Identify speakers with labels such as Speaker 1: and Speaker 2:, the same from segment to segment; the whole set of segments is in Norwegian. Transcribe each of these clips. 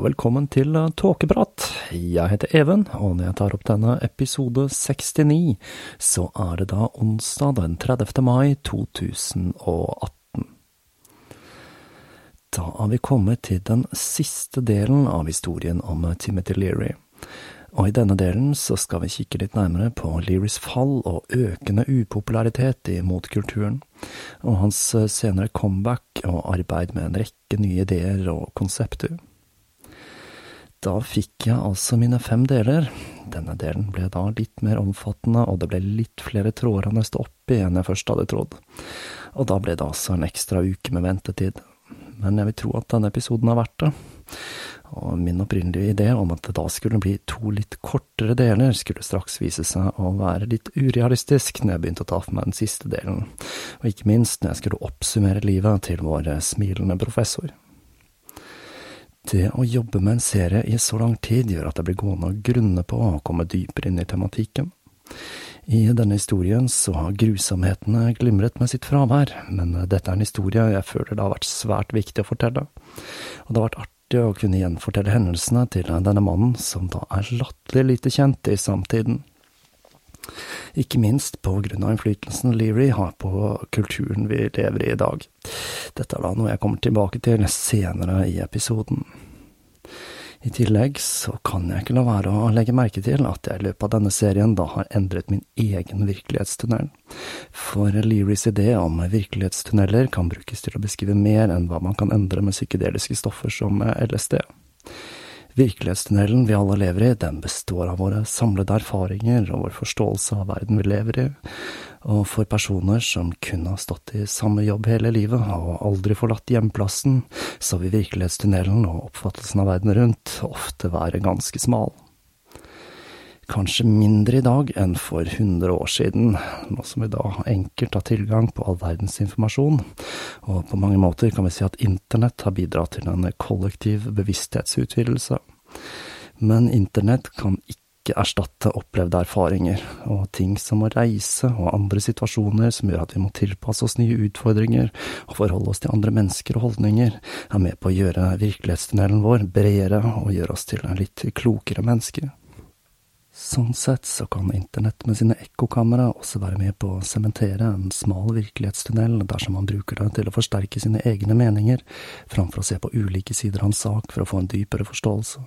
Speaker 1: og velkommen til Tåkeprat. Jeg heter Even, og når jeg tar opp denne episode 69, så er det da onsdag den 30. mai 2018. Da er vi kommet til den siste delen av historien om Timothy Leary. Og i denne delen så skal vi kikke litt nærmere på Learys fall og økende upopularitet i motkulturen, og hans senere comeback og arbeid med en rekke nye ideer og konsepter. Da fikk jeg altså mine fem deler. Denne delen ble da litt mer omfattende, og det ble litt flere tråder å nøste opp i enn jeg først hadde trodd. Og da ble det altså en ekstra uke med ventetid. Men jeg vil tro at denne episoden har vært det. Og min opprinnelige idé om at det da skulle bli to litt kortere deler, skulle straks vise seg å være litt urealistisk når jeg begynte å ta for meg den siste delen, og ikke minst når jeg skulle oppsummere livet til vår smilende professor. Det å jobbe med en serie i så lang tid gjør at det blir gående å grunne på å komme dypere inn i tematikken. I denne historien så har grusomhetene glimret med sitt fravær, men dette er en historie jeg føler det har vært svært viktig å fortelle, og det har vært artig å kunne gjenfortelle hendelsene til denne mannen som da er latterlig lite kjent i samtiden ikke minst av innflytelsen Leary har på kulturen vi lever i i dag. Dette er da noe jeg kommer tilbake til senere i episoden. I tillegg så kan jeg ikke la være å legge merke til at jeg i løpet av denne serien da har endret min egen virkelighetstunnel. For Learys idé om virkelighetstunneler kan brukes til å beskrive mer enn hva man kan endre med psykedeliske stoffer som LSD. Virkelighetstunnelen vi alle lever i, den består av våre samlede erfaringer og vår forståelse av verden vi lever i, og for personer som kun har stått i samme jobb hele livet og aldri forlatt hjemplassen, så vil virkelighetstunnelen og oppfattelsen av verden rundt ofte være ganske smal. Kanskje mindre i dag enn for 100 år siden, nå som vi da enkelt har tilgang på all verdens informasjon, og på mange måter kan vi si at internett har bidratt til en kollektiv bevissthetsutvidelse. Men internett kan ikke erstatte opplevde erfaringer, og ting som å reise og andre situasjoner som gjør at vi må tilpasse oss nye utfordringer og forholde oss til andre mennesker og holdninger, er med på å gjøre virkelighetstunnelen vår bredere og gjøre oss til en litt klokere mennesker. Sånn sett så kan internett med sine ekkokamera også være med på å sementere en smal virkelighetstunnel dersom man bruker det til å forsterke sine egne meninger, framfor å se på ulike sider av en sak for å få en dypere forståelse.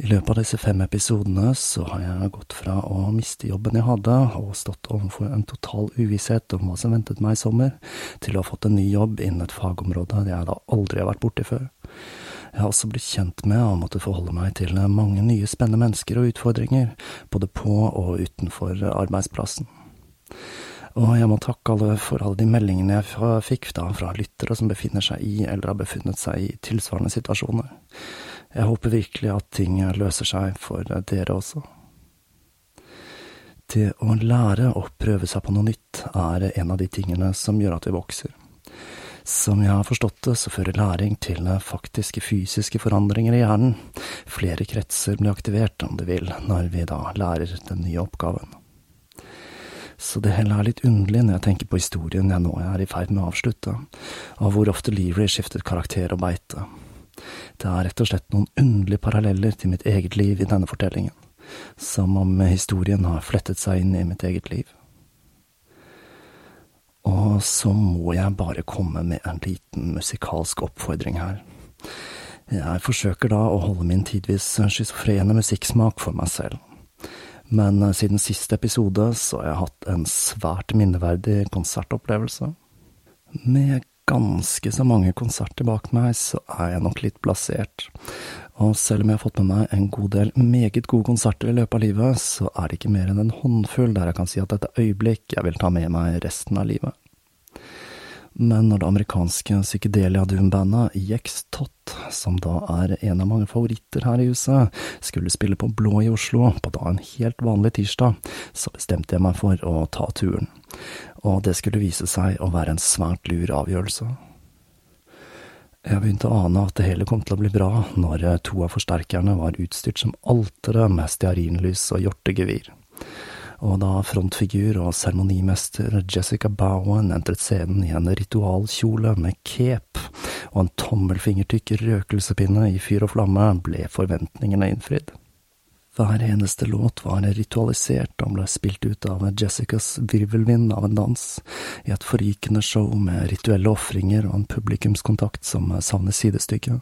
Speaker 1: I løpet av disse fem episodene så har jeg gått fra å miste jobben jeg hadde, og stått overfor en total uvisshet om hva som ventet meg i sommer, til å ha fått en ny jobb innen et fagområde jeg da aldri har vært borti før. Jeg har også blitt kjent med og måtte forholde meg til mange nye spennende mennesker og utfordringer, både på og utenfor arbeidsplassen. Og jeg må takke alle for alle de meldingene jeg fikk da fra lyttere som befinner seg i eller har befunnet seg i tilsvarende situasjoner. Jeg håper virkelig at ting løser seg for dere også. Det å lære å prøve seg på noe nytt er en av de tingene som gjør at vi vokser. Som jeg har forstått det, så fører læring til faktiske fysiske forandringer i hjernen. Flere kretser blir aktivert, om du vil, når vi da lærer den nye oppgaven. Så det hele er litt underlig når jeg tenker på historien jeg nå er i ferd med å avslutte, og hvor ofte Leary skiftet karakter og beite. Det er rett og slett noen underlige paralleller til mitt eget liv i denne fortellingen, som om historien har flettet seg inn i mitt eget liv. Og så må jeg bare komme med en liten musikalsk oppfordring her. Jeg forsøker da å holde min tidvis schizofrene musikksmak for meg selv. Men eh, siden siste episode så har jeg hatt en svært minneverdig konsertopplevelse. Med ganske så mange konserter bak meg, så er jeg nok litt plassert. Og selv om jeg har fått med meg en god del meget gode konserter i løpet av livet, så er det ikke mer enn en håndfull der jeg kan si at dette øyeblikk jeg vil ta med meg resten av livet. Men når det amerikanske psykedelia-doom-bandet EX som da er en av mange favoritter her i huset, skulle spille på Blå i Oslo på da en helt vanlig tirsdag, så bestemte jeg meg for å ta turen. Og det skulle vise seg å være en svært lur avgjørelse. Jeg begynte å ane at det hele kom til å bli bra når to av forsterkerne var utstyrt som altere med stearinlys og hjortegevir. Og da frontfigur og seremonimester Jessica Bowen entret scenen i en ritualkjole med cape og en tommelfingertykk røkelsepinne i fyr og flamme, ble forventningene innfridd. Hver eneste låt var ritualisert og ble spilt ut av Jessicas virvelvind av en dans, i et forrykende show med rituelle ofringer og en publikumskontakt som savner sidestykke.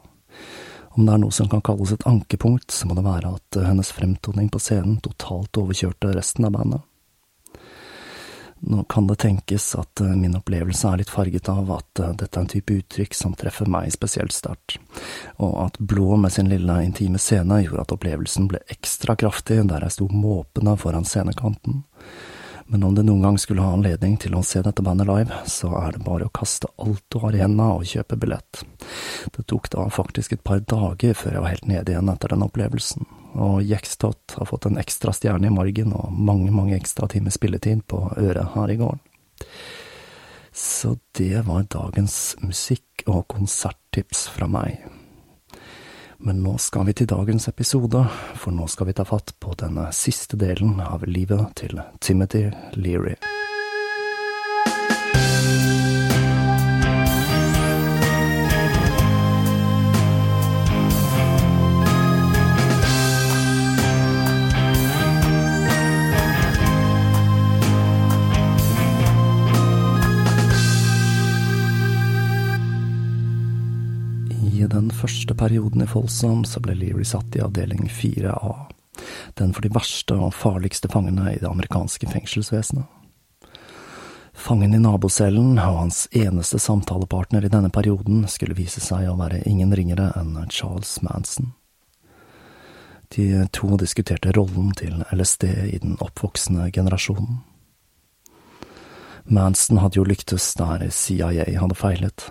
Speaker 1: Om det er noe som kan kalles et ankepunkt, så må det være at hennes fremtoning på scenen totalt overkjørte resten av bandet. Nå kan det tenkes at eh, min opplevelse er litt farget av at eh, dette er en type uttrykk som treffer meg spesielt sterkt, og at Blå med sin lille intime scene gjorde at opplevelsen ble ekstra kraftig der jeg sto måpende foran scenekanten men om du noen gang skulle ha anledning til å se dette bandet live, så er det bare å kaste alt du har i henda og kjøpe billett. Det tok da faktisk et par dager før jeg var helt nede igjen etter den opplevelsen, og Jextot har fått en ekstra stjerne i margen og mange, mange ekstra timer spilletid på øret her i gården. Så det var dagens musikk- og konserttips fra meg. Men nå skal vi til dagens episode, for nå skal vi ta fatt på denne siste delen av livet til Timothy Leary. Den første perioden i Folsom så ble Leary satt i avdeling 4A, den for de verste og farligste fangene i det amerikanske fengselsvesenet. Fangen i nabocellen og hans eneste samtalepartner i denne perioden skulle vise seg å være ingen ringere enn Charles Manson. De to diskuterte rollen til LSD i den oppvoksende generasjonen. Manson hadde jo lyktes der CIA hadde feilet.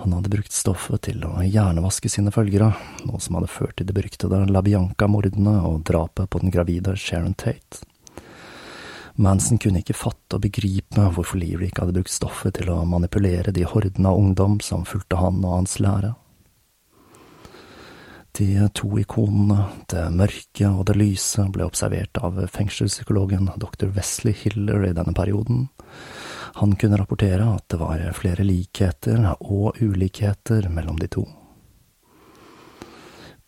Speaker 1: Han hadde brukt stoffet til å hjernevaske sine følgere, noe som hadde ført til det beryktede LaBianca-mordene og drapet på den gravide Sharon Tate. Manson kunne ikke fatte og begripe hvorfor Leary hadde brukt stoffet til å manipulere de hordene av ungdom som fulgte han og hans lære. De to ikonene, det mørke og det lyse, ble observert av fengselspsykologen dr. Wesley Hiller i denne perioden, han kunne rapportere at det var flere likheter og ulikheter mellom de to.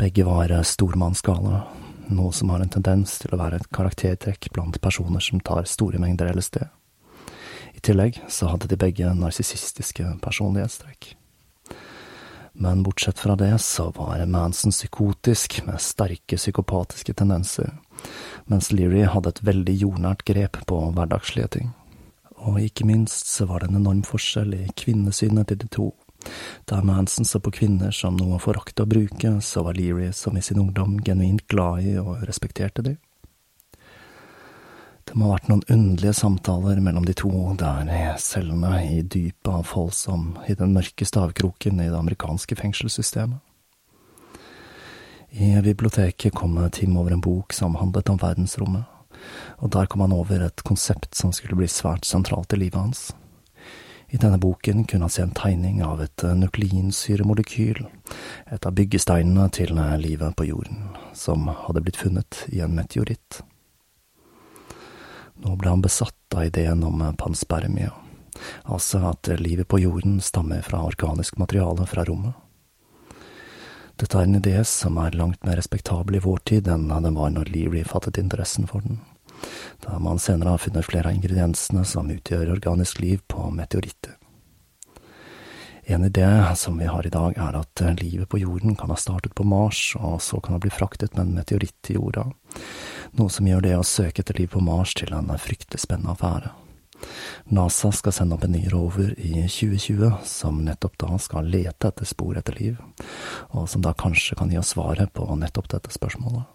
Speaker 1: Begge var stormannsgale, noe som har en tendens til å være et karaktertrekk blant personer som tar store mengder LSD. I tillegg så hadde de begge narsissistiske personlighetstrekk. Men bortsett fra det så var Manson psykotisk med sterke psykopatiske tendenser, mens Leary hadde et veldig jordnært grep på hverdagslige ting og ikke minst så var det en enorm forskjell i kvinnesynet til de to. Der Manson så på kvinner som noe å forakte å bruke, så var Leary, som i sin ungdom, genuint glad i og respekterte de. Det må ha vært noen underlige samtaler mellom de to der cellene i dypet av Folsom, i den mørke stavkroken i det amerikanske fengselssystemet. I biblioteket kom Tim over en bok som handlet om verdensrommet og der kom han over et konsept som skulle bli svært sentralt i livet hans. I denne boken kunne han se en tegning av et nukleinsyremolekyl, et av byggesteinene til livet på jorden, som hadde blitt funnet i en meteoritt. Nå ble han besatt av ideen om panspermia, altså at livet på jorden stammer fra organisk materiale fra rommet. Dette er en idé som er langt mer respektabel i vår tid enn den var når Leary fattet interessen for den da man senere har funnet flere av ingrediensene som utgjør organisk liv på meteoritter. En idé som vi har i dag, er at livet på jorden kan ha startet på Mars, og så kan ha blitt fraktet med en meteoritt til jorda, noe som gjør det å søke etter liv på Mars til en fryktelig spennende affære. NASA skal sende opp en ny rover i 2020, som nettopp da skal lete etter spor etter liv, og som da kanskje kan gi oss svaret på nettopp dette spørsmålet.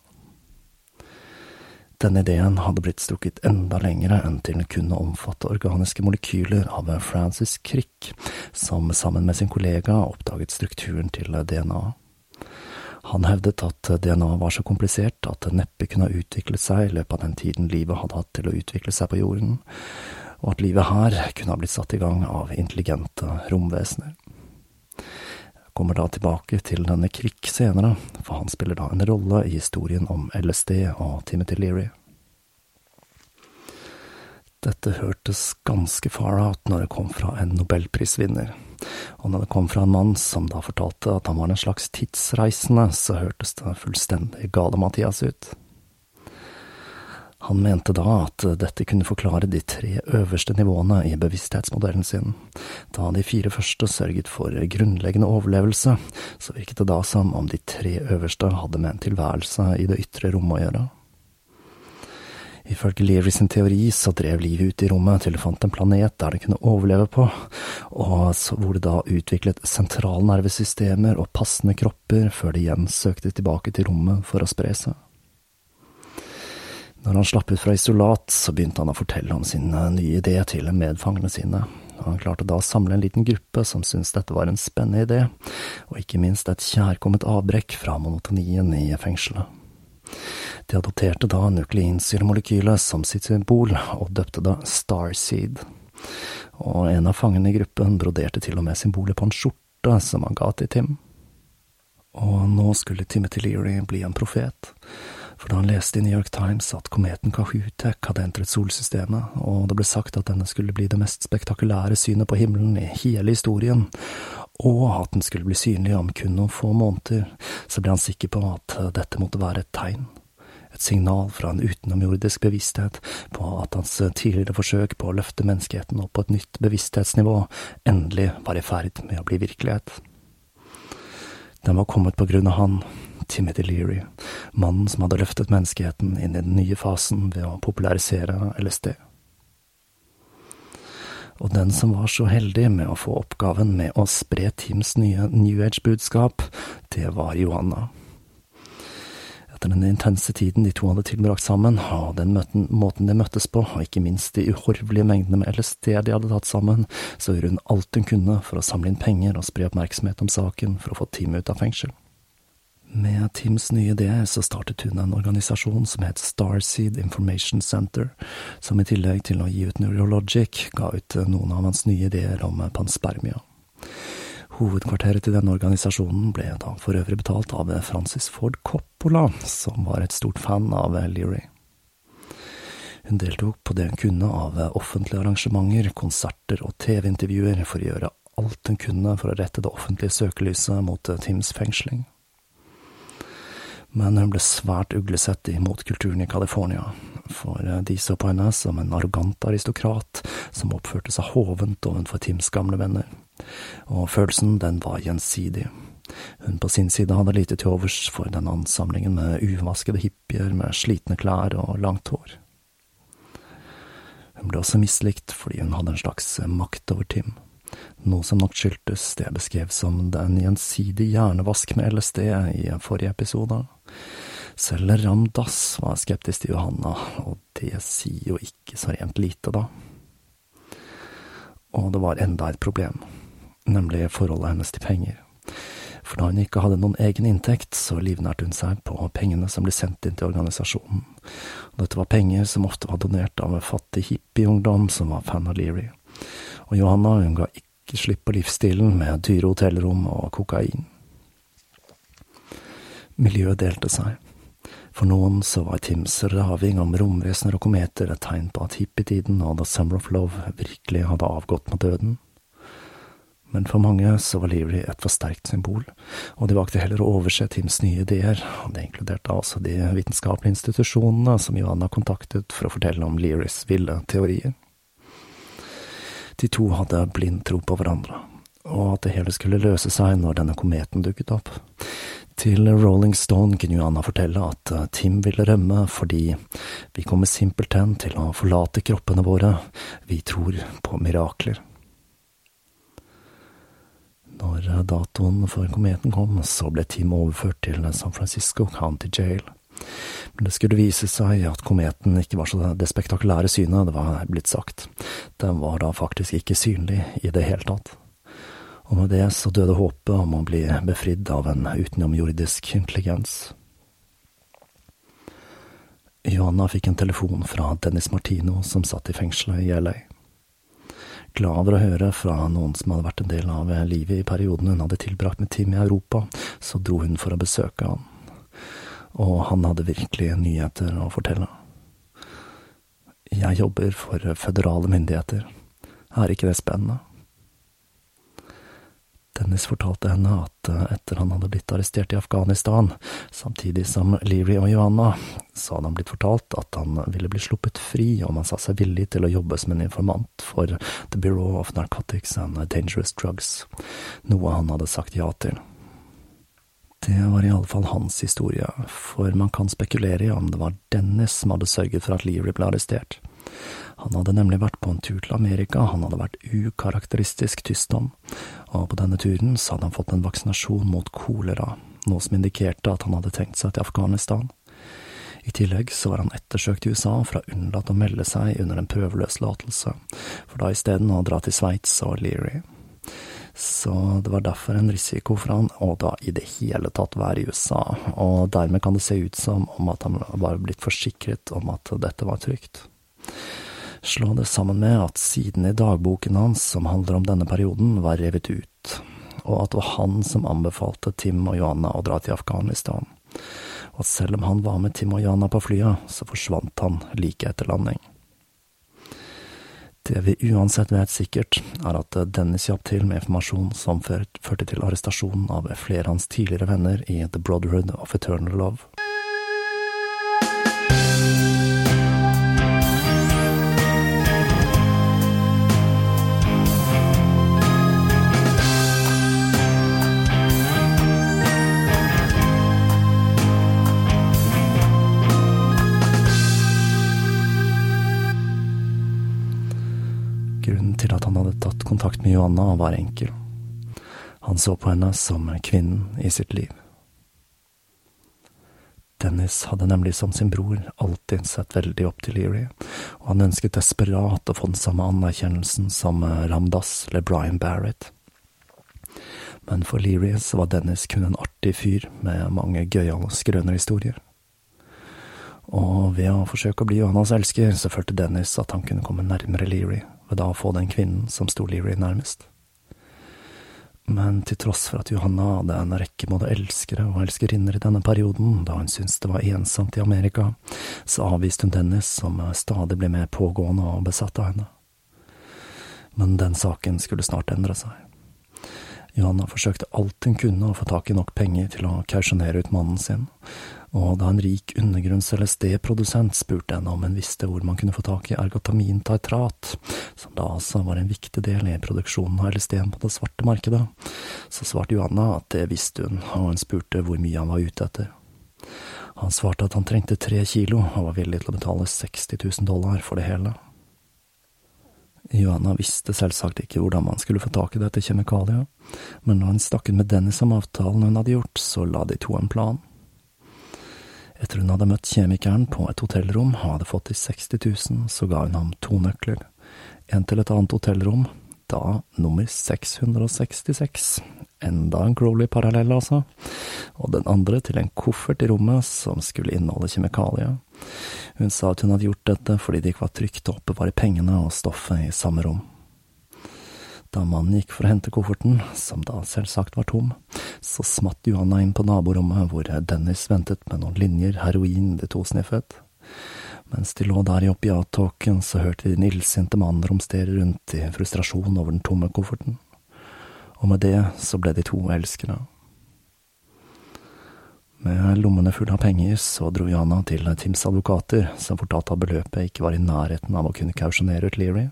Speaker 1: Denne ideen hadde blitt strukket enda lengre enn til kun å omfatte organiske molekyler av Francis Crick, som sammen med sin kollega oppdaget strukturen til DNA. Han hevdet at DNA var så komplisert at det neppe kunne ha utviklet seg i løpet av den tiden livet hadde hatt til å utvikle seg på jorden, og at livet her kunne ha blitt satt i gang av intelligente romvesener kommer da tilbake til denne Kvikk senere, for han spiller da en rolle i historien om LSD og Timothy Leary. Dette hørtes ganske far out når det kom fra en nobelprisvinner, og når det kom fra en mann som da fortalte at han var en slags tidsreisende, så hørtes det fullstendig gale-Mathias ut. Han mente da at dette kunne forklare de tre øverste nivåene i bevissthetsmodellen sin. Da de fire første sørget for grunnleggende overlevelse, så virket det da som om de tre øverste hadde med en tilværelse i det ytre rommet å gjøre. Ifølge Leary sin teori så drev livet ut i rommet til det fant en planet der det kunne overleve på, og hvor det da utviklet sentralnervesystemer og passende kropper før det igjen søkte tilbake til rommet for å spre seg. Når han slapp ut fra isolat, så begynte han å fortelle om sin eh, nye idé til medfangene sine. Han klarte da å samle en liten gruppe som syntes dette var en spennende idé, og ikke minst et kjærkomment avbrekk fra monotonien i fengselet. De adopterte da nukleinsyremolekylet som sitt symbol, og døpte det Starseed. Og en av fangene i gruppen broderte til og med symbolet på en skjorte som han ga til Tim. Og nå skulle Timothy Leary bli en profet for da han leste i New York Times at kometen Kahutek hadde entret solsystemet, og det ble sagt at denne skulle bli det mest spektakulære synet på himmelen i hele historien, og at den skulle bli synlig om kun noen få måneder, så ble han sikker på at dette måtte være et tegn. Et signal fra en utenomjordisk bevissthet på at hans tidligere forsøk på å løfte menneskeheten opp på et nytt bevissthetsnivå endelig var i ferd med å bli virkelighet. Den var kommet på grunn av han, Timothy Leary, mannen som hadde løftet menneskeheten inn i den nye fasen ved å popularisere LSD. Og den som var så heldig med å få oppgaven med å spre Tims nye New Age-budskap, det var Johanna. Etter den intense tiden de to hadde tilbrakt sammen, og den møten, måten de møttes på, og ikke minst de uhorvelige mengdene med LSD de hadde tatt sammen, så gjorde hun alt hun kunne for å samle inn penger og spre oppmerksomhet om saken for å få Tim ut av fengsel. Med Tims nye idé så startet hun en organisasjon som het Starseed Information Center, som i tillegg til å gi ut Neurologic, ga ut noen av hans nye ideer om panspermia. Hovedkvarteret til denne organisasjonen ble da for øvrig betalt av Francis Ford Coppola, som var et stort fan av Leary. Hun deltok på det hun kunne av offentlige arrangementer, konserter og TV-intervjuer for å gjøre alt hun kunne for å rette det offentlige søkelyset mot Tims fengsling men hun ble svært uglesett i motkulturen i California, for eh, de så på henne som en arrogant aristokrat som oppførte seg hovent ovenfor Tims gamle venner, og følelsen den var gjensidig. Hun på sin side hadde lite til overs for den ansamlingen med uvaskede hippier med slitne klær og langt hår. Hun ble også mislikt fordi hun hadde en slags makt over Tim noe som nok skyldtes det jeg beskrev som en gjensidig hjernevask med LSD i forrige episode. Selv Ram Dass var skeptisk til Johanna, og det sier jo ikke så rent lite, da. Og det var enda et problem, nemlig forholdet hennes til penger. For da hun ikke hadde noen egen inntekt, så livnærte hun seg på pengene som ble sendt inn til organisasjonen. Dette var penger som ofte var donert av en fattig hippieungdom som var fan av Leary. Og Johanna hun ga ikke slipp på livsstilen med dyre hotellrom og kokain. Miljøet delte seg. For noen så var Tims raving om romvesener og kometer et tegn på at hippietiden og The Summer of Love virkelig hadde avgått med døden. Men for mange så var Leary et for sterkt symbol, og de valgte heller å overse Tims nye ideer, og det inkluderte altså de vitenskapelige institusjonene som Johanna kontaktet for å fortelle om Learys ville teorier. De to hadde blind tro på hverandre, og at det hele skulle løse seg når denne kometen dukket opp. Til Rolling Stone kunne Johanna fortelle at eh, Tim ville rømme fordi vi kommer simpelthen til å forlate kroppene våre, vi tror på mirakler. Når eh, datoen for kometen kom, så ble Tim overført til San Francisco County Jail. Men det skulle vise seg at kometen ikke var så det spektakulære synet det var blitt sagt. Den var da faktisk ikke synlig i det hele tatt og med det så døde håpet om å bli befridd av en utenomjordisk intelligens. Johanna fikk en telefon fra Dennis Martino, som satt i fengselet i LA. Glad over å høre fra noen som hadde vært en del av livet i perioden hun hadde tilbrakt med Tim i Europa, så dro hun for å besøke han. Og han hadde virkelig nyheter å fortelle. Jeg jobber for føderale myndigheter. Er ikke det spennende? Dennis fortalte henne at eh, etter han hadde blitt arrestert i Afghanistan, samtidig som Leary og Johanna, så hadde han blitt fortalt at han ville bli sluppet fri om han sa seg villig til å jobbe som en informant for The Bureau of Narcotics and Dangerous Drugs, noe han hadde sagt ja til. Det var i alle fall hans historie, for man kan spekulere i om det var Dennis som hadde sørget for at Leary ble arrestert. Han hadde nemlig vært på en tur til Amerika han hadde vært ukarakteristisk tyst om, og på denne turen så hadde han fått en vaksinasjon mot kolera, noe som indikerte at han hadde tenkt seg til Afghanistan. I tillegg så var han ettersøkt i USA for å ha unnlatt å melde seg under en prøveløslatelse, for da isteden å dra til Sveits og Leary. Så det var derfor en risiko for han å da i det hele tatt være i USA, og dermed kan det se ut som om at han var blitt forsikret om at dette var trygt. Slå det sammen med at siden i dagboken hans som handler om denne perioden, var revet ut, og at det var han som anbefalte Tim og Johanna å dra til Afghanistan, og at selv om han var med Tim og Johanna på flyet, så forsvant han like etter landing. Det vi uansett vet sikkert, er at Dennis hjalp til med informasjon som førte til arrestasjonen av flere av hans tidligere venner i The Brotherhood of Eternal Love. Kontakt med Johanna var enkel. Han så på henne som kvinnen i sitt liv. Dennis hadde nemlig som sin bror alltid sett veldig opp til Leary, og han ønsket desperat å få den samme anerkjennelsen som Ramdas eller Brian Barrett. Men for Leary så var Dennis kun en artig fyr med mange gøyale skrønerhistorier. Og ved å forsøke å bli Johannas elsker, så følte Dennis at han kunne komme nærmere Leary ved da å få den kvinnen som sto Leary nærmest. Men til tross for at Johanna hadde en rekke både elskere og elskerinner i denne perioden, da hun syntes det var ensomt i Amerika, så avviste hun Dennis, som stadig ble mer pågående og besatt av henne. Men den saken skulle snart endre seg. Johanna forsøkte alt hun kunne å få tak i nok penger til å kausjonere ut mannen sin, og da en rik undergrunns-LSD-produsent spurte henne om hun visste hvor man kunne få tak i ergotamintartrat, som da altså var en viktig del i produksjonen av LSD-en på det svarte markedet, så svarte Johanna at det visste hun, og hun spurte hvor mye han var ute etter. Han svarte at han trengte tre kilo, og var villig til å betale 60 000 dollar for det hele. Johanna visste selvsagt ikke hvordan man skulle få tak i dette kjemikaliet, men når hun stakk ut med Dennis om avtalen hun hadde gjort, så la de to en plan. Etter hun hadde møtt kjemikeren på et hotellrom hadde fått de 60 000, så ga hun ham to nøkler. En til et annet hotellrom, da nummer 666. Enda en Crowley-parallell, altså. Og den andre til en koffert i rommet som skulle inneholde kjemikalier. Hun sa at hun hadde gjort dette fordi det ikke var trygt å oppbevare pengene og stoffet i samme rom. Da mannen gikk for å hente kofferten, som da selvsagt var tom, så smatt Johanna inn på naborommet hvor Dennis ventet med noen linjer heroin de to sniffet. Mens de lå der i opiattåken, så hørte de den illsinte mannen romstere rundt i frustrasjon over den tomme kofferten. Og med det så ble de to elskere. Med lommene fulle av penger så dro Johanna til Tims advokater, som fortalte at beløpet ikke var i nærheten av å kunne kausjonere ut Leary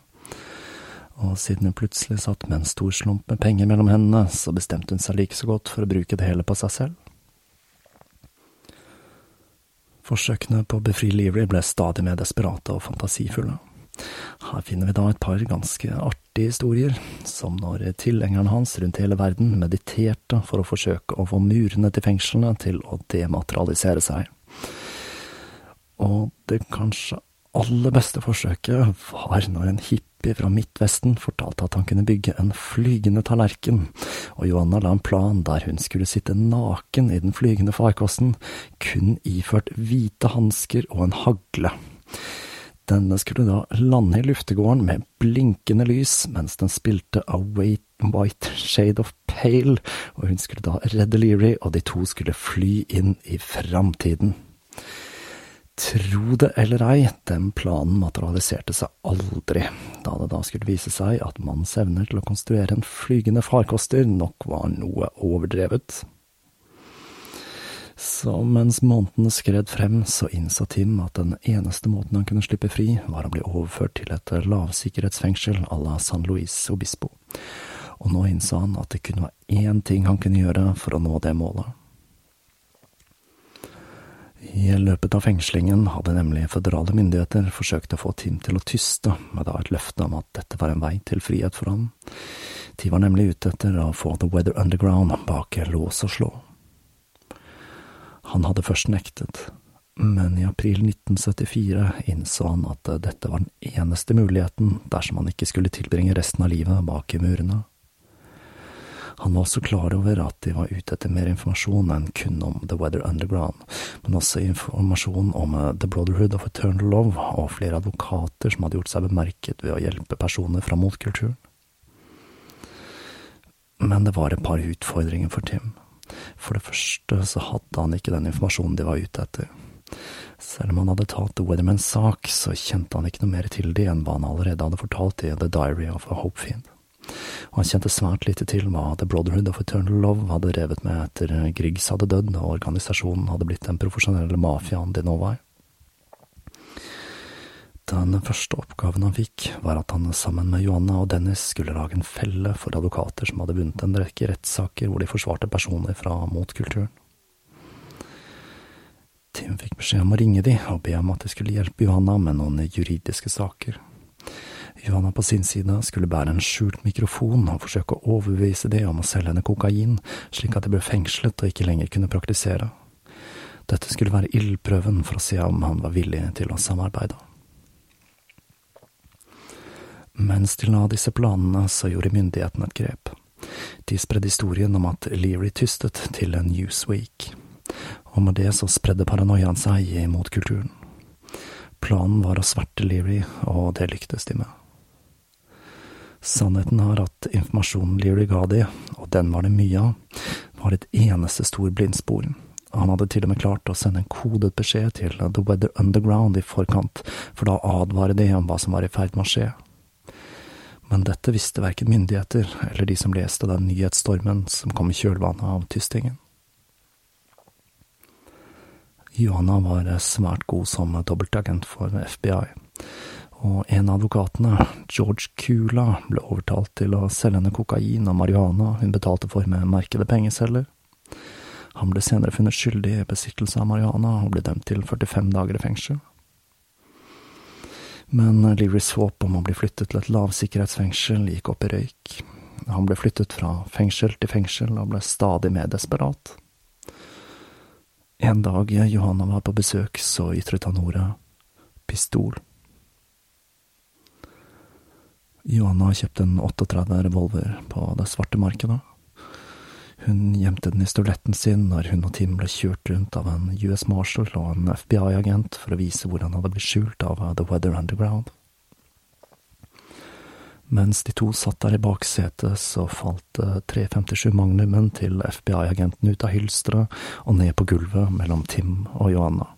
Speaker 1: og siden hun plutselig satt med en stor slump med penger mellom hendene, så bestemte hun seg like så godt for å bruke det hele på seg selv. Forsøkene på å befri Leary ble stadig mer desperate og fantasifulle. Her finner vi da et par ganske artige historier, som når tilhengerne hans rundt hele verden mediterte for å forsøke å få murene til fengslene til å dematerialisere seg. Og det kanskje aller beste forsøket var når en hippie fra Midtvesten fortalte at han kunne bygge en flygende tallerken, og Johanna la en plan der hun skulle sitte naken i den flygende farkosten, kun iført hvite hansker og en hagle. Denne skulle da lande i luftegården med blinkende lys mens den spilte A White Shade of Pale, og hun skulle da redde Leary, og de to skulle fly inn i framtiden. Tro det eller ei, den planen materialiserte seg aldri, da det da skulle vise seg at mannens evner til å konstruere en flygende farkoster nok var noe overdrevet. Så mens månedene skred frem, så innså Tim at den eneste måten han kunne slippe fri, var å bli overført til et lavsikkerhetsfengsel à la San Luis Obispo, og nå innså han at det kun var én ting han kunne gjøre for å nå det målet. I løpet av fengslingen hadde nemlig føderale myndigheter forsøkt å få Tim til å tyste, med da et løfte om at dette var en vei til frihet for ham. De var nemlig ute etter å få The Weather Underground bak lås og slå. Han hadde først nektet, men i april 1974 innså han at dette var den eneste muligheten dersom han ikke skulle tilbringe resten av livet bak i murene. Han var også klar over at de var ute etter mer informasjon enn kun om The Weather Underground, men også informasjon om eh, The Brotherhood of Eternal Love og flere advokater som hadde gjort seg bemerket ved å hjelpe personer fra motkulturen. Men det var et par utfordringer for Tim. For det første så hadde han ikke den informasjonen de var ute etter. Selv om han hadde tatt The Weathermans sak, så kjente han ikke noe mer til det enn hva han allerede hadde fortalt i The Diary of a Hopefiend og han kjente svært lite til hva The Brotherhood of Eternal Love hadde revet med etter Griggs hadde dødd og organisasjonen hadde blitt den profesjonelle mafiaen de nå var. Den første oppgaven han fikk, var at han sammen med Johanna og Dennis skulle lage en felle for advokater som hadde vunnet en rekke rettssaker hvor de forsvarte personer fra motkulturen. Tim fikk beskjed om å ringe de og be om at de skulle hjelpe Johanna med noen juridiske saker. Johanna på sin side skulle bære en skjult mikrofon og forsøke å overbevise de om å selge henne kokain, slik at de ble fengslet og ikke lenger kunne praktisere. Dette skulle være ildprøven for å se om han var villig til å samarbeide. Mens de la disse planene, så gjorde myndighetene et grep. De spredde historien om at Leary tystet til Newsweek, og med det så spredde paranoiaen seg imot kulturen. Planen var å sverte Leary, og det lyktes de med. Sannheten er at informasjonen Leary ga de, og den var det mye av, var et eneste stor blindspor. Han hadde til og med klart å sende en kodet beskjed til The Weather Underground i forkant, for da advarer advare de om hva som var i ferd med å skje. Men dette visste verken myndigheter eller de som leste den nyhetsstormen som kom i kjølvannet av tystingen. Johanna var svært god som dobbeltagent for FBI og en av advokatene, George Kula, ble overtalt til å selge henne kokain og marihuana hun betalte for med merkede pengeceller. Han ble senere funnet skyldig i besittelse av marihuana og ble dømt til 45 dager i fengsel. Men Learys håp om å bli flyttet til et lavsikkerhetsfengsel gikk opp i røyk. Han ble flyttet fra fengsel til fengsel og ble stadig mer desperat. En dag Johanna var på besøk, så ytret han ordet pistol. Johanna har kjøpt en 38 revolver på det svarte markedet. Hun gjemte den i støvletten sin når hun og Tim ble kjørt rundt av en US Marshal og en FBI-agent for å vise hvor han hadde blitt skjult av The Weather Underground. Mens de to satt der i baksetet, så falt 357 magnumen til FBI-agenten ut av hylsteret og ned på gulvet mellom Tim og Johanna.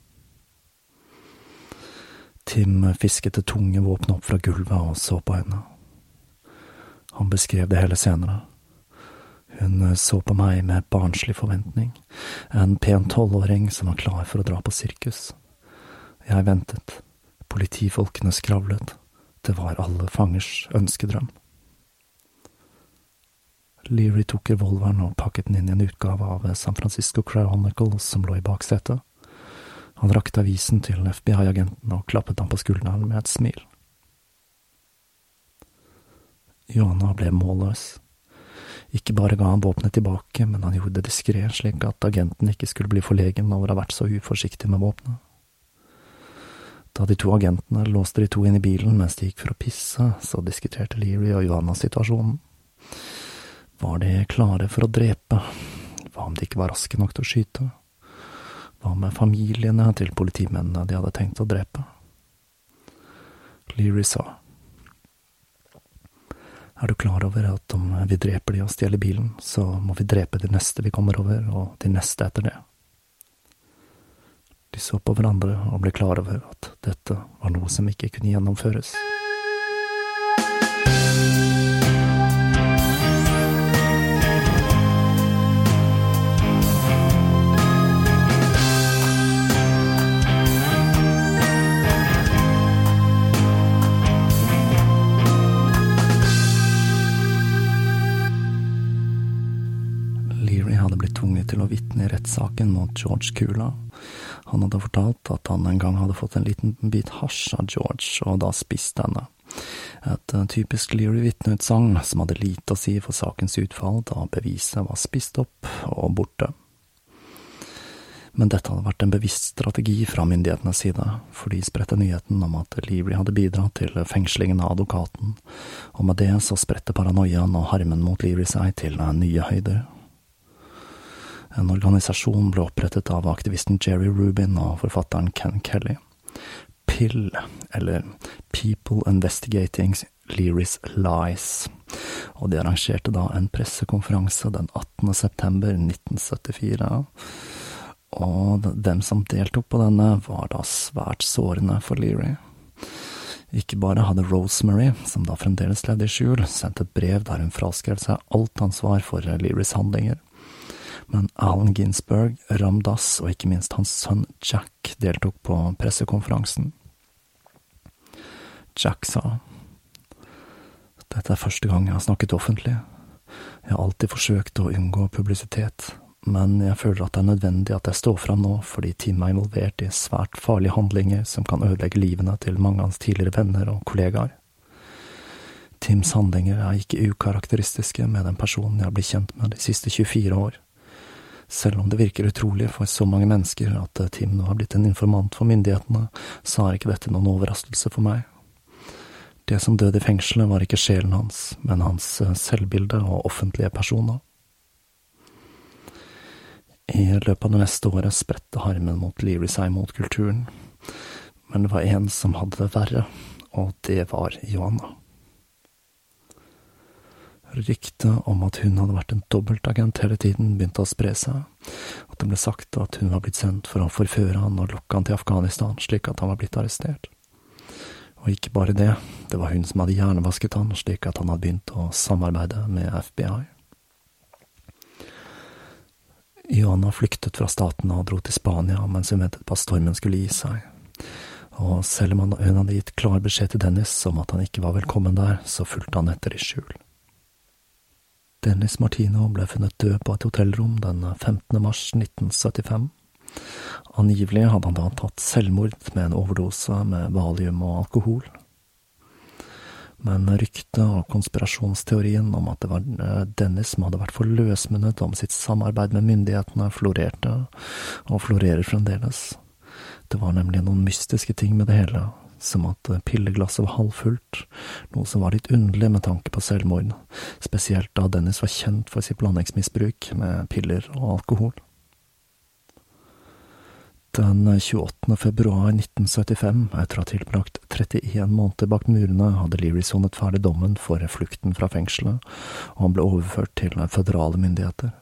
Speaker 1: Tim fisket det tunge våpenet opp fra gulvet og så på henne. Han beskrev det hele senere. Hun eh, så på meg med barnslig forventning, en pen tolvåring som var klar for å dra på sirkus. Jeg ventet, politifolkene skravlet, det var alle fangers ønskedrøm. Leary tok revolveren og pakket den inn i en utgave av San Francisco Chronicle som lå i baksetet. Han rakte avisen til FBI-agenten og klappet ham på skulderen med et smil. Johanna ble målløs. Ikke bare ga han våpenet tilbake, men han gjorde det diskré, slik at agenten ikke skulle bli forlegen over å ha vært så uforsiktig med våpenet. Da de to agentene låste de to inn i bilen mens de gikk for å pisse, så diskuterte Leary og Johanna situasjonen. Var de klare for å drepe? Hva om de ikke var raske nok til å skyte? Hva med familiene til politimennene de hadde tenkt å drepe? Leary sa. Er du klar over at om vi dreper de og stjeler bilen, så må vi drepe de neste vi kommer over, og de neste etter det? De så på hverandre og ble klar over at dette var noe som ikke kunne gjennomføres. Til å vitne i rettssaken mot George Kula. Han hadde fortalt at han en gang hadde fått en liten bit hasj av George, og da spist denne. Et eh, typisk Leary-vitneutsagn som hadde lite å si for sakens utfall, da beviset var spist opp og borte. Men dette hadde vært en bevisst strategi fra myndighetenes side, for de spredte nyheten om at Leary hadde bidratt til fengslingen av advokaten, og med det så spredte paranoiaen og harmen mot Leary seg til nye høyder. En organisasjon ble opprettet av aktivisten Jerry Rubin og forfatteren Ken Kelly. PIL, eller People Investigating Leary's Lies, og de arrangerte da en pressekonferanse den 18. september 1974. Og dem som deltok på denne, var da svært sårende for Leary. Ikke bare hadde Rosemary, som da fremdeles levde i skjul, sendt et brev der hun fraskrev seg alt ansvar for Learys handlinger, men Allen Ginsberg, Ram Dass og ikke minst hans sønn Jack deltok på pressekonferansen. Jack sa, Dette er første gang jeg har snakket offentlig. Jeg har alltid forsøkt å unngå publisitet, men jeg føler at det er nødvendig at jeg står fram nå fordi Tim er involvert i svært farlige handlinger som kan ødelegge livene til mange av hans tidligere venner og kollegaer. Tims handlinger er ikke ukarakteristiske med den personen jeg har blitt kjent med de siste 24 år. Selv om det virker utrolig for så mange mennesker at Tim nå har blitt en informant for myndighetene, så er ikke dette noen overraskelse for meg. Det som døde i fengselet, var ikke sjelen hans, men hans selvbilde og offentlige personer. I løpet av det neste året spredte harmen mot Leary seg mot kulturen, men det var en som hadde det verre, og det var Johanna. Ryktet om at hun hadde vært en dobbeltagent hele tiden, begynte å spre seg, at det ble sagt at hun var blitt sendt for å forføre han og lokke han til Afghanistan slik at han var blitt arrestert. Og ikke bare det, det var hun som hadde hjernevasket han slik at han hadde begynt å samarbeide med FBI. Johanna flyktet fra staten og dro til Spania mens hun ventet på at stormen skulle gi seg. Og selv om hun hadde gitt klar beskjed til Dennis om at han ikke var velkommen der, så fulgte han etter i skjul. Dennis Martino ble funnet død på et hotellrom den 15. mars 1975. Angivelig hadde han da tatt selvmord med en overdose med valium og alkohol. Men ryktet og konspirasjonsteorien om at det var Dennis som hadde vært for løsmunnet om sitt samarbeid med myndighetene, florerte, og florerer fremdeles. Det var nemlig noen mystiske ting med det hele, som at pilleglasset var halvfullt, noe som var litt underlig med tanke på selvmord, spesielt da Dennis var kjent for sitt blandingsmisbruk med piller og alkohol. Den 28. februar 1975, etter å ha tilbrakt 31 måneder bak murene, hadde Leary sonet ferdig dommen for flukten fra fengselet, og han ble overført til føderale myndigheter.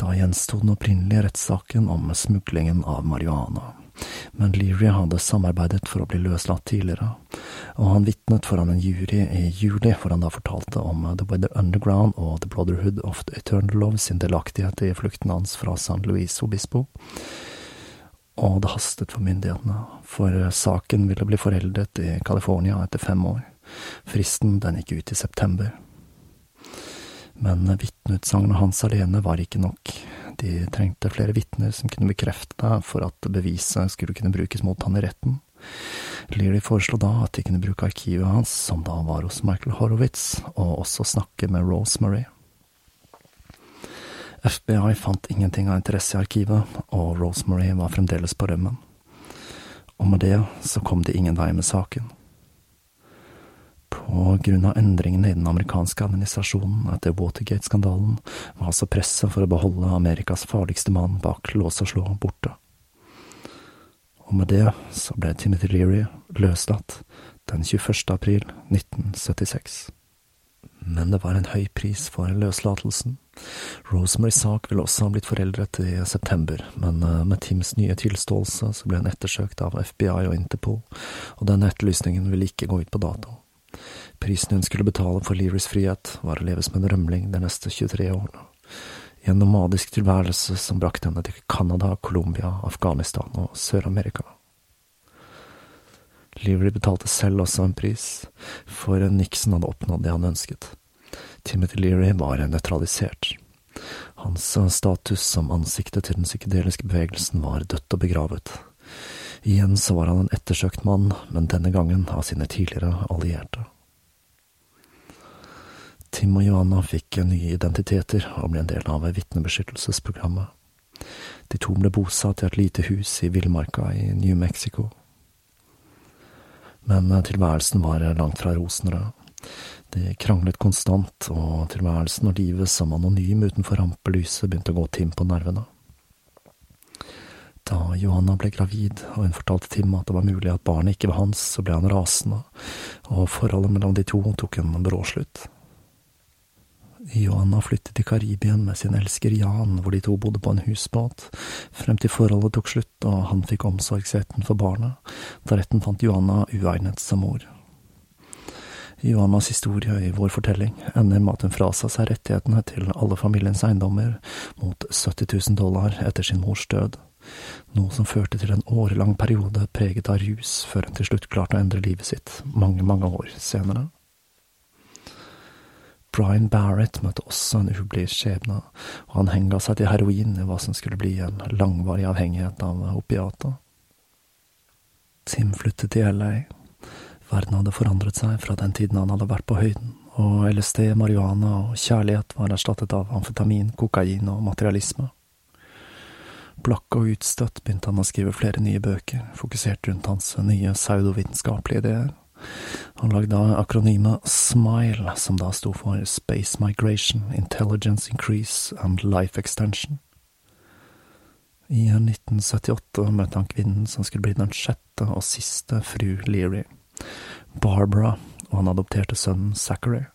Speaker 1: Da gjensto den opprinnelige rettssaken om smuglingen av marihuana men Leary hadde samarbeidet for å bli løslatt tidligere, og han vitnet foran en jury i juli hvor han da fortalte om The Weather Underground og The Brotherhood of the Eternal Love sin delaktighet i flukten hans fra San Luis Obispo. Og det hastet for myndighetene, for saken ville bli foreldet i California etter fem år. Fristen den gikk ut i september. Men vitneutsagnet hans alene var ikke nok. De trengte flere vitner som kunne bekrefte for at beviset skulle kunne brukes mot han i retten. Leary foreslo da at de kunne bruke arkivet hans, som da var hos Michael Horowitz, og også snakke med Rosemary. FBI fant ingenting av interesse i arkivet, og Rosemary var fremdeles på rømmen. Og med det så kom de ingen vei med saken. På grunn av endringene i den amerikanske administrasjonen etter Watergate-skandalen var altså presset for å beholde Amerikas farligste mann bak lås og slå borte. Og med det så ble Timothy Leary løslatt den 21. april 1976. Men det var en høy pris for løslatelsen, Rosemarys sak ville også ha blitt foreldret i september, men eh, med Tims nye tilståelse så ble hun ettersøkt av FBI og Interpol, og denne etterlysningen ville ikke gå ut på dato. Prisen hun skulle betale for Learys frihet, var å leve som en rømling de neste 23 årene. I en nomadisk tilværelse som brakte henne til Canada, Colombia, Afghanistan og Sør-Amerika. Leary betalte selv også en pris, for Nixon hadde oppnådd det han ønsket. Timothy Leary var nøytralisert. Hans status som ansiktet til den psykedeliske bevegelsen var dødt og begravet. Igjen så var han en ettersøkt mann, men denne gangen av sine tidligere allierte. Tim og Johanna fikk nye identiteter og ble en del av vitnebeskyttelsesprogrammet. De to ble bosatt i et lite hus i villmarka i New Mexico. Men tilværelsen var langt fra rosenrød. De kranglet konstant, og tilværelsen og livet som anonym utenfor rampelyset begynte å gå Tim på nervene. Da Johanna ble gravid, og hun fortalte Tim at det var mulig at barnet ikke var hans, så ble han rasende, og forholdet mellom de to tok en brå slutt. Johanna flyttet til Karibien med sin elsker Jan, hvor de to bodde på en husbåt, frem til forholdet tok slutt og han fikk omsorgsretten for barna, da retten fant Johanna uegnet som mor. Johannas historie i vår fortelling ender med at hun frasa seg rettighetene til alle familiens eiendommer mot 70 000 dollar etter sin mors død, noe som førte til en årelang periode preget av rus før hun til slutt klarte å endre livet sitt mange, mange år senere. Brian Barrett møtte også en ublid skjebne, og han henga seg til heroin i hva som skulle bli en langvarig avhengighet av opiater. Tim flyttet til LA Verden hadde forandret seg fra den tiden han hadde vært på høyden, og LSD, marihuana og kjærlighet var erstattet av amfetamin, kokain og materialisme. Blakk og utstøtt begynte han å skrive flere nye bøker, fokusert rundt hans nye pseudovitenskapelige ideer. Han lagde akronymet SMILE, som da sto for Space Migration, Intelligence Increase and Life Extension. I 1978 møtte han kvinnen som skulle bli den sjette og siste fru Leary. Barbara og han adopterte sønnen Zachary.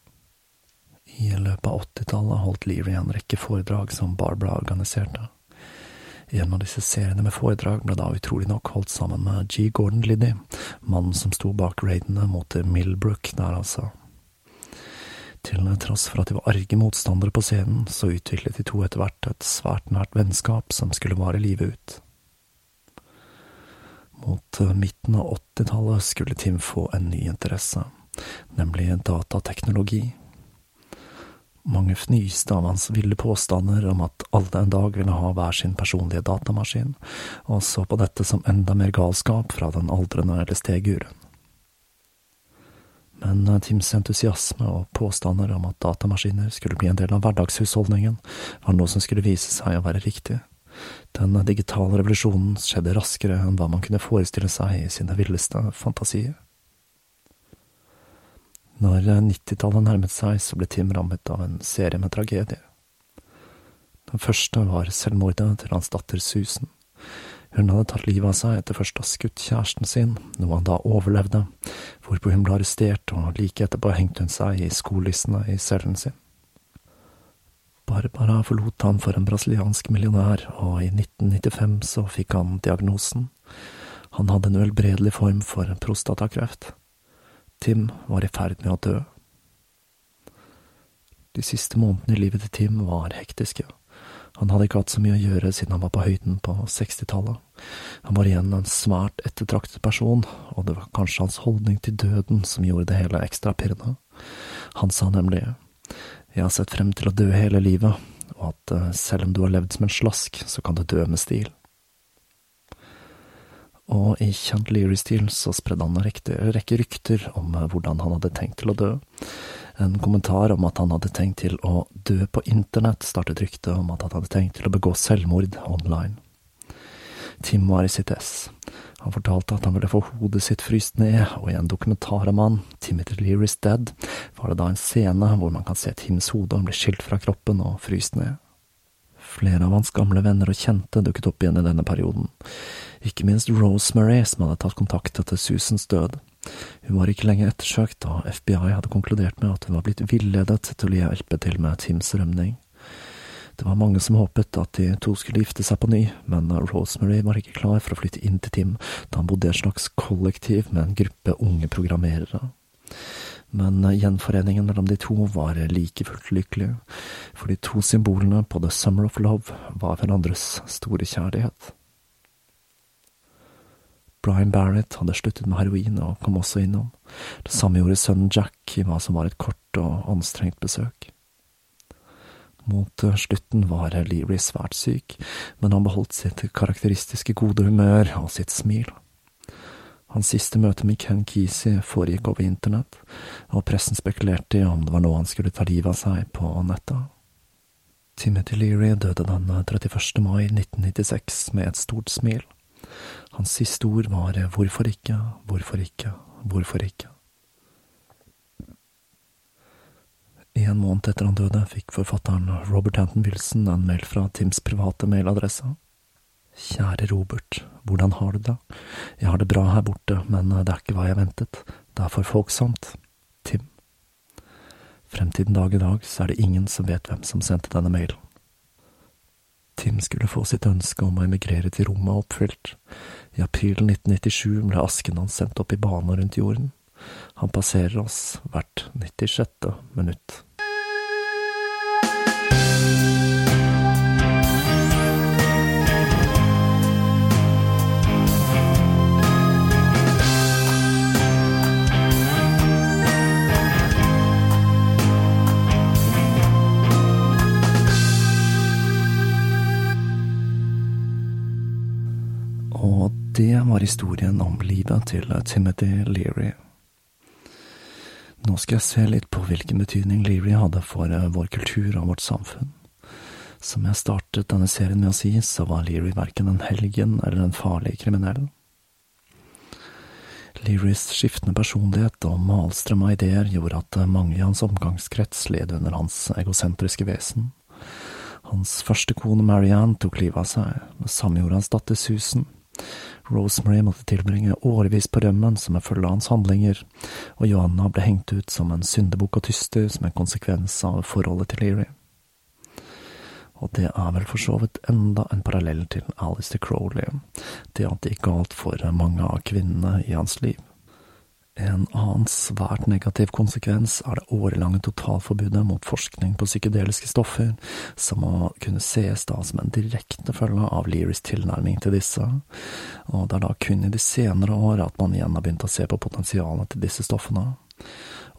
Speaker 1: I løpet av 80-tallet holdt Leary en rekke foredrag som Barbara organiserte. En av disse seriene med foredrag ble da utrolig nok holdt sammen med G. Gordon Liddy, mannen som sto bak raidene mot Millbrook der, altså. Til tross for at de var arge motstandere på scenen, så utviklet de to etter hvert et svært nært vennskap som skulle vare livet ut. Mot eh, midten av 80-tallet skulle Tim få en ny interesse, nemlig datateknologi. Mange fnyste av hans ville påstander om at alle en dag ville ha hver sin personlige datamaskin, og så på dette som enda mer galskap fra den aldrende LSD-guruen. Men Tims entusiasme og påstander om at datamaskiner skulle bli en del av hverdagshusholdningen, var noe som skulle vise seg å være riktig. Den digitale revolusjonen skjedde raskere enn hva man kunne forestille seg i sine villeste fantasier. Når 90-tallet nærmet seg, så ble Tim rammet av en serie med tragedier. Den første var selvmordet til hans datter Susan. Hun hadde tatt livet av seg etter først å ha skutt kjæresten sin, noe han da overlevde, hvorpå hun ble arrestert, og like etterpå hengte hun seg i skolissene i cellen sin. Barbara forlot han for en brasiliansk millionær, og i 1995 så fikk han diagnosen. Han hadde en uhelbredelig form for prostatakreft. Tim var i ferd med å dø. De siste månedene i livet til Tim var hektiske. Han hadde ikke hatt så mye å gjøre siden han var på høyden på 60-tallet. Han var igjen en svært ettertraktet person, og det var kanskje hans holdning til døden som gjorde det hele ekstra pirrende. Han sa nemlig jeg har sett frem til å dø hele livet, og at eh, selv om du har levd som en slask, så kan du dø med stil. Og i kjent Leary-stil så spredde han en rekke rykter om eh, hvordan han hadde tenkt til å dø. En kommentar om at han hadde tenkt til å dø på internett, startet ryktet om at han hadde tenkt til å begå selvmord online. Tim var i sitt ess. Han fortalte at han ville få hodet sitt fryst ned, og i en dokumentar om han, Timothy Leary's Dead, var det da en scene hvor man kan se Tims hode bli skilt fra kroppen og fryst ned. Flere av hans gamle venner og kjente dukket opp igjen i denne perioden, ikke minst Rosemary, som hadde tatt kontakt etter Susans død. Hun var ikke lenge ettersøkt, da FBI hadde konkludert med at hun var blitt villedet til å hjelpe til med Tims rømning. Det var mange som håpet at de to skulle gifte seg på ny, men Rosemary var ikke klar for å flytte inn til Tim, da han bodde i et slags kollektiv med en gruppe unge programmerere. Men gjenforeningen mellom de to var like fullt lykkelig, for de to symbolene på The Summer of Love var hverandres store kjærlighet. Brian Barrett hadde sluttet med heroin og kom også innom. Det samme gjorde sønnen Jack i hva som var et kort og anstrengt besøk. Mot slutten var Leary svært syk, men han beholdt sitt karakteristiske gode humør og sitt smil. Hans siste møte med Ken Kesey foregikk over internett, og pressen spekulerte i om det var nå han skulle ta livet av seg på nettet. Timothy Leary døde den 31. mai 1996 med et stort smil. Hans siste ord var hvorfor ikke, hvorfor ikke, hvorfor ikke. En måned etter han døde, fikk forfatteren Robert Hanton Wilson en mail fra Tims private mailadresse. Kjære Robert, hvordan har du det? Jeg har det bra her borte, men det er ikke hva jeg ventet, det er for folksomt. Tim. Frem til den dag i dag så er det ingen som vet hvem som sendte denne mailen. Tim skulle få sitt ønske om å emigrere til rommet oppfylt. I april 1997 ble asken hans sendt opp i bane rundt jorden. Han passerer oss hvert 96. minutt. Det var historien om livet til Timothy Leary. Nå skal jeg se litt på hvilken betydning Leary hadde for eh, vår kultur og vårt samfunn. Som jeg startet denne serien med å si, så var Leary verken en helgen eller en farlig kriminell. Learys skiftende personlighet og malstrøm av ideer gjorde at eh, mange i hans omgangskrets led under hans egosentriske vesen. Hans første kone Marianne tok livet av seg, det samme gjorde hans datter Susan. Rosemary måtte tilbringe årevis på rømmen som en følge av hans handlinger, og Johanna ble hengt ut som en syndebukk og tyster som en konsekvens av forholdet til Leary. Og det er vel for så vidt enda en parallell til Alistair Crowley, det at det gikk galt for mange av kvinnene i hans liv. En annen svært negativ konsekvens er det årelange totalforbudet mot forskning på psykedeliske stoffer, som må kunne ses da som en direkte følge av Learys tilnærming til disse, og det er da kun i de senere år at man igjen har begynt å se på potensialet til disse stoffene.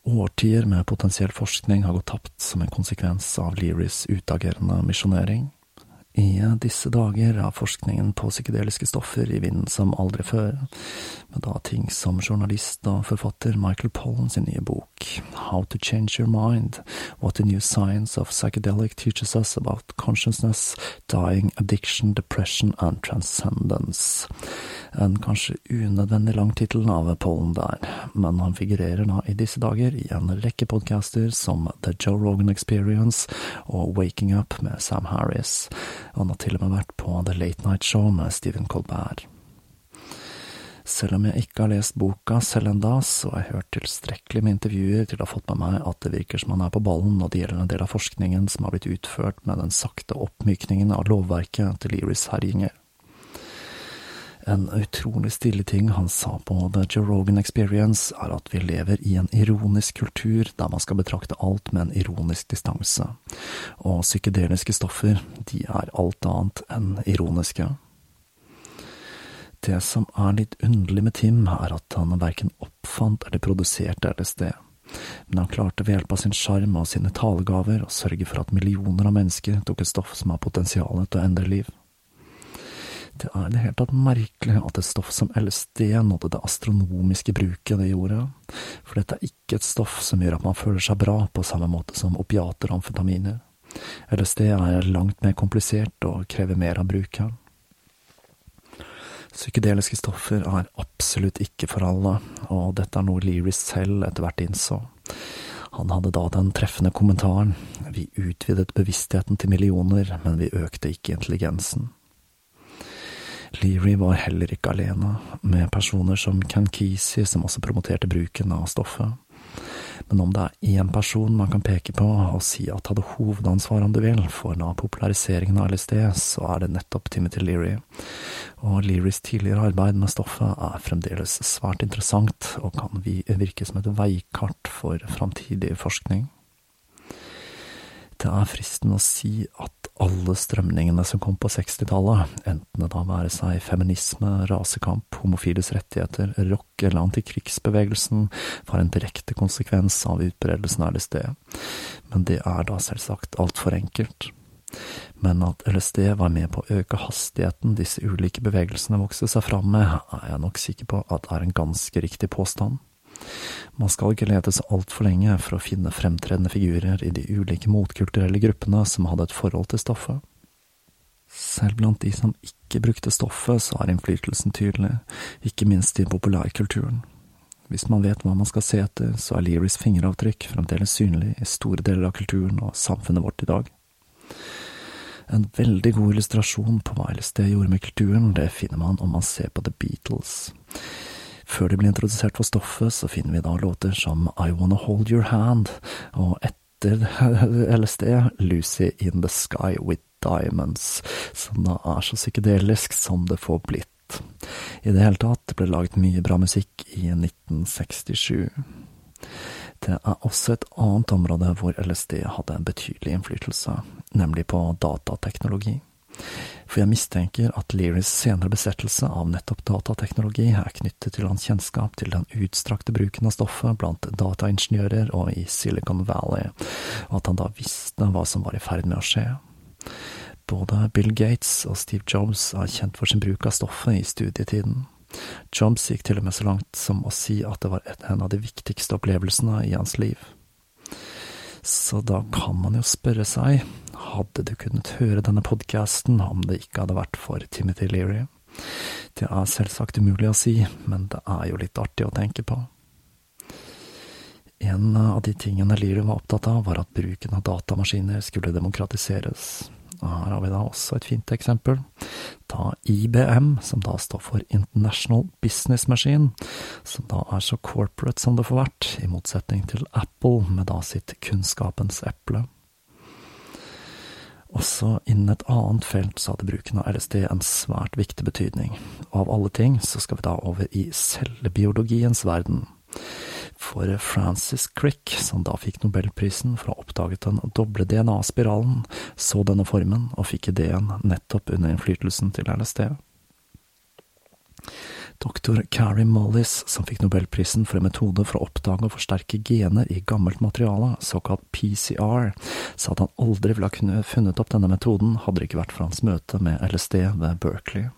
Speaker 1: Årtier med potensiell forskning har gått tapt som en konsekvens av Learys utagerende misjonering. I disse dager er forskningen på psykedeliske stoffer i vinden som aldri før, med da ting som journalist og forfatter Michael Pollan sin nye bok How to Change Your Mind, What the New Science of Psychedelic Teaches Us About Consciousness, Dying, Addiction, Depression and Transcendence. En kanskje unødvendig lang tittel av Pollen der, men han figurerer da i disse dager i en rekke podcaster som The Joe Rogan Experience og Waking Up med Sam Harris han har til og med vært på The Late Night Show med Stephen Colbert. Selv om jeg ikke har lest boka selv enda, så har jeg hørt tilstrekkelig med intervjuer til å ha fått med meg at det virker som han er på ballen når det gjelder en del av forskningen som har blitt utført med den sakte oppmykningen av lovverket til Iris herjinger. En utrolig stille ting han sa på The Joe Rogan Experience, er at vi lever i en ironisk kultur der man skal betrakte alt med en ironisk distanse, og psykedeliske stoffer, de er alt annet enn ironiske. Det som er litt underlig med Tim, er at han verken oppfant eller produserte LSD, men han klarte ved hjelp av sin sjarm og sine talegaver å sørge for at millioner av mennesker tok et stoff som har potensial til å endre liv. Det er i det hele tatt merkelig at et stoff som LSD nådde det astronomiske bruket det gjorde, for dette er ikke et stoff som gjør at man føler seg bra på samme måte som opiater og amfetaminer. LSD er langt mer komplisert og krever mer av brukeren. Psykedeliske stoffer er absolutt ikke for alle, og dette er noe Leary selv etter hvert innså. Han hadde da den treffende kommentaren, vi utvidet bevisstheten til millioner, men vi økte ikke intelligensen. Leary var heller ikke alene, med personer som Ken Kesey, som også promoterte bruken av stoffet. Men om det er én person man kan peke på og si at hadde hovedansvar, om du vil, for da populariseringen av LSD, så er det nettopp Timothy Leary. Og Learys tidligere arbeid med stoffet er fremdeles svært interessant, og kan virke som et veikart for framtidig forskning. Det er fristende å si at alle strømningene som kom på 60-tallet, enten det da være seg feminisme, rasekamp, homofiles rettigheter, rock eller antikrigsbevegelsen, var en direkte konsekvens av utbredelsen av LSD, men det er da selvsagt altfor enkelt. Men at LSD var med på å øke hastigheten disse ulike bevegelsene vokste seg fram med, er jeg nok sikker på at er en ganske riktig påstand. Man skal ikke lete så altfor lenge for å finne fremtredende figurer i de ulike motkulturelle gruppene som hadde et forhold til stoffet. Selv blant de som ikke brukte stoffet, så er innflytelsen tydelig, ikke minst i populærkulturen. Hvis man vet hva man skal se etter, så er Learys fingeravtrykk fremdeles synlig i store deler av kulturen og samfunnet vårt i dag. En veldig god illustrasjon på hva LSD gjorde med kulturen, det finner man om man ser på The Beatles. Før de blir introdusert for stoffet, så finner vi da låter som I Wanna Hold Your Hand, og etter LSD Lucy In The Sky With Diamonds, som da er så psykedelisk som det får blitt. I det hele tatt, det ble laget mye bra musikk i 1967. Det er også et annet område hvor LSD hadde en betydelig innflytelse, nemlig på datateknologi for jeg mistenker at Learys senere besettelse av nettopp datateknologi er knyttet til hans kjennskap til den utstrakte bruken av stoffet blant dataingeniører og i Silicon Valley, og at han da visste hva som var i ferd med å skje. Både Bill Gates og Steve Jobs er kjent for sin bruk av stoffet i studietiden. Jobs gikk til og med så langt som å si at det var en av de viktigste opplevelsene i hans liv. Så da kan man jo spørre seg, hadde du kunnet høre denne podkasten om det ikke hadde vært for Timothy Leary? Det er selvsagt umulig å si, men det er jo litt artig å tenke på. En av de tingene Leary var opptatt av, var at bruken av datamaskiner skulle demokratiseres. Og her har vi da også et fint eksempel. Ta IBM, som da står for International Business Machine, som da er så corporate som det får vært, i motsetning til Apple med da sitt kunnskapens eple. Også innen et annet felt så hadde bruken av LSD en svært viktig betydning, og av alle ting så skal vi da over i cellebiologiens verden. For Francis Crick, som da fikk nobelprisen for å ha oppdaget den doble DNA-spiralen, så denne formen og fikk ideen nettopp under innflytelsen til LSD. Doktor Carrie Mollis, som fikk nobelprisen for en metode for å oppdage og forsterke gener i gammelt materiale, såkalt PCR, sa at han aldri ville ha kunnet funnet opp denne metoden hadde det ikke vært for hans møte med LSD ved Berkeley.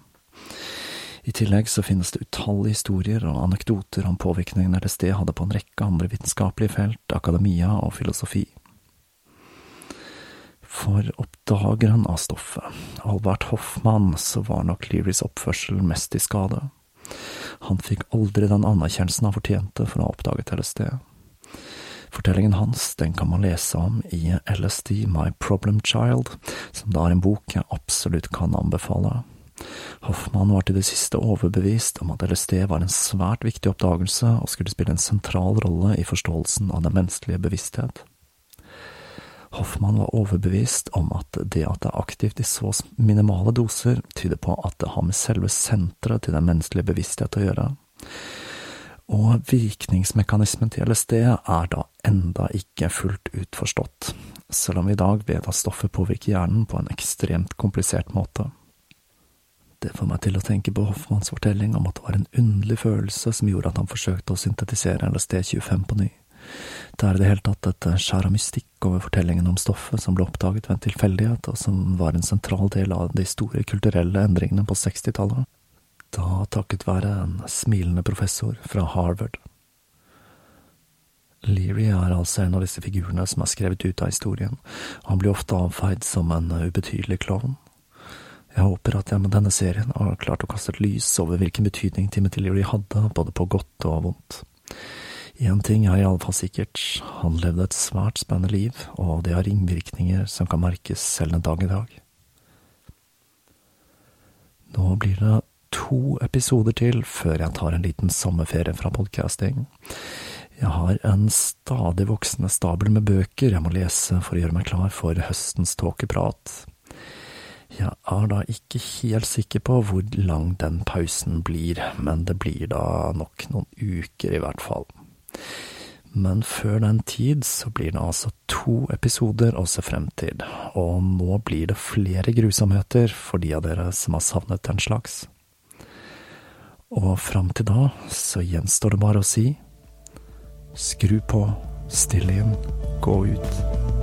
Speaker 1: I tillegg så finnes det utallige historier og anekdoter om påvirkningen LSD hadde på en rekke andre vitenskapelige felt, akademia og filosofi. For oppdageren av stoffet, Albert Hoffmann, så var nok Learys oppførsel mest i skade. Han fikk aldri den anerkjennelsen han fortjente for å ha oppdaget LSD. Fortellingen hans den kan man lese om i LSD My Problem Child, som da er en bok jeg absolutt kan anbefale. Hoffmann var til det siste overbevist om at LSD var en svært viktig oppdagelse og skulle spille en sentral rolle i forståelsen av den menneskelige bevissthet. Hoffmann var overbevist om at det at det er aktivt i så minimale doser, tyder på at det har med selve senteret til den menneskelige bevissthet å gjøre. Og virkningsmekanismen til LSD er da enda ikke fullt ut forstått, selv om vi i dag vet at stoffet påvirker hjernen på en ekstremt komplisert måte. Det får meg til å tenke på Hoffmanns fortelling om at det var en underlig følelse som gjorde at han forsøkte å syntetisere LSD-25 på ny. Det er i det hele tatt et skjær av mystikk over fortellingen om stoffet som ble oppdaget ved en tilfeldighet, og som var en sentral del av de store kulturelle endringene på 60-tallet, da takket være en smilende professor fra Harvard. Leary er altså en av disse figurene som er skrevet ut av historien, han blir ofte avfeid som en ubetydelig klovn. Jeg håper at jeg med denne serien har klart å kaste et lys over hvilken betydning Timothy Leary hadde, både på godt og vondt. Én ting er iallfall sikkert, han levde et svært spennende liv, og det har ringvirkninger som kan merkes selv en dag i dag. Nå blir det to episoder til før jeg tar en liten sommerferie fra podcasting. Jeg har en stadig voksende stabel med bøker jeg må lese for å gjøre meg klar for høstens tåkeprat. Jeg er da ikke helt sikker på hvor lang den pausen blir, men det blir da nok noen uker i hvert fall. Men før den tid så blir det altså to episoder å se frem til, og nå blir det flere grusomheter for de av dere som har savnet den slags. Og fram til da så gjenstår det bare å si skru på, still inn, gå ut.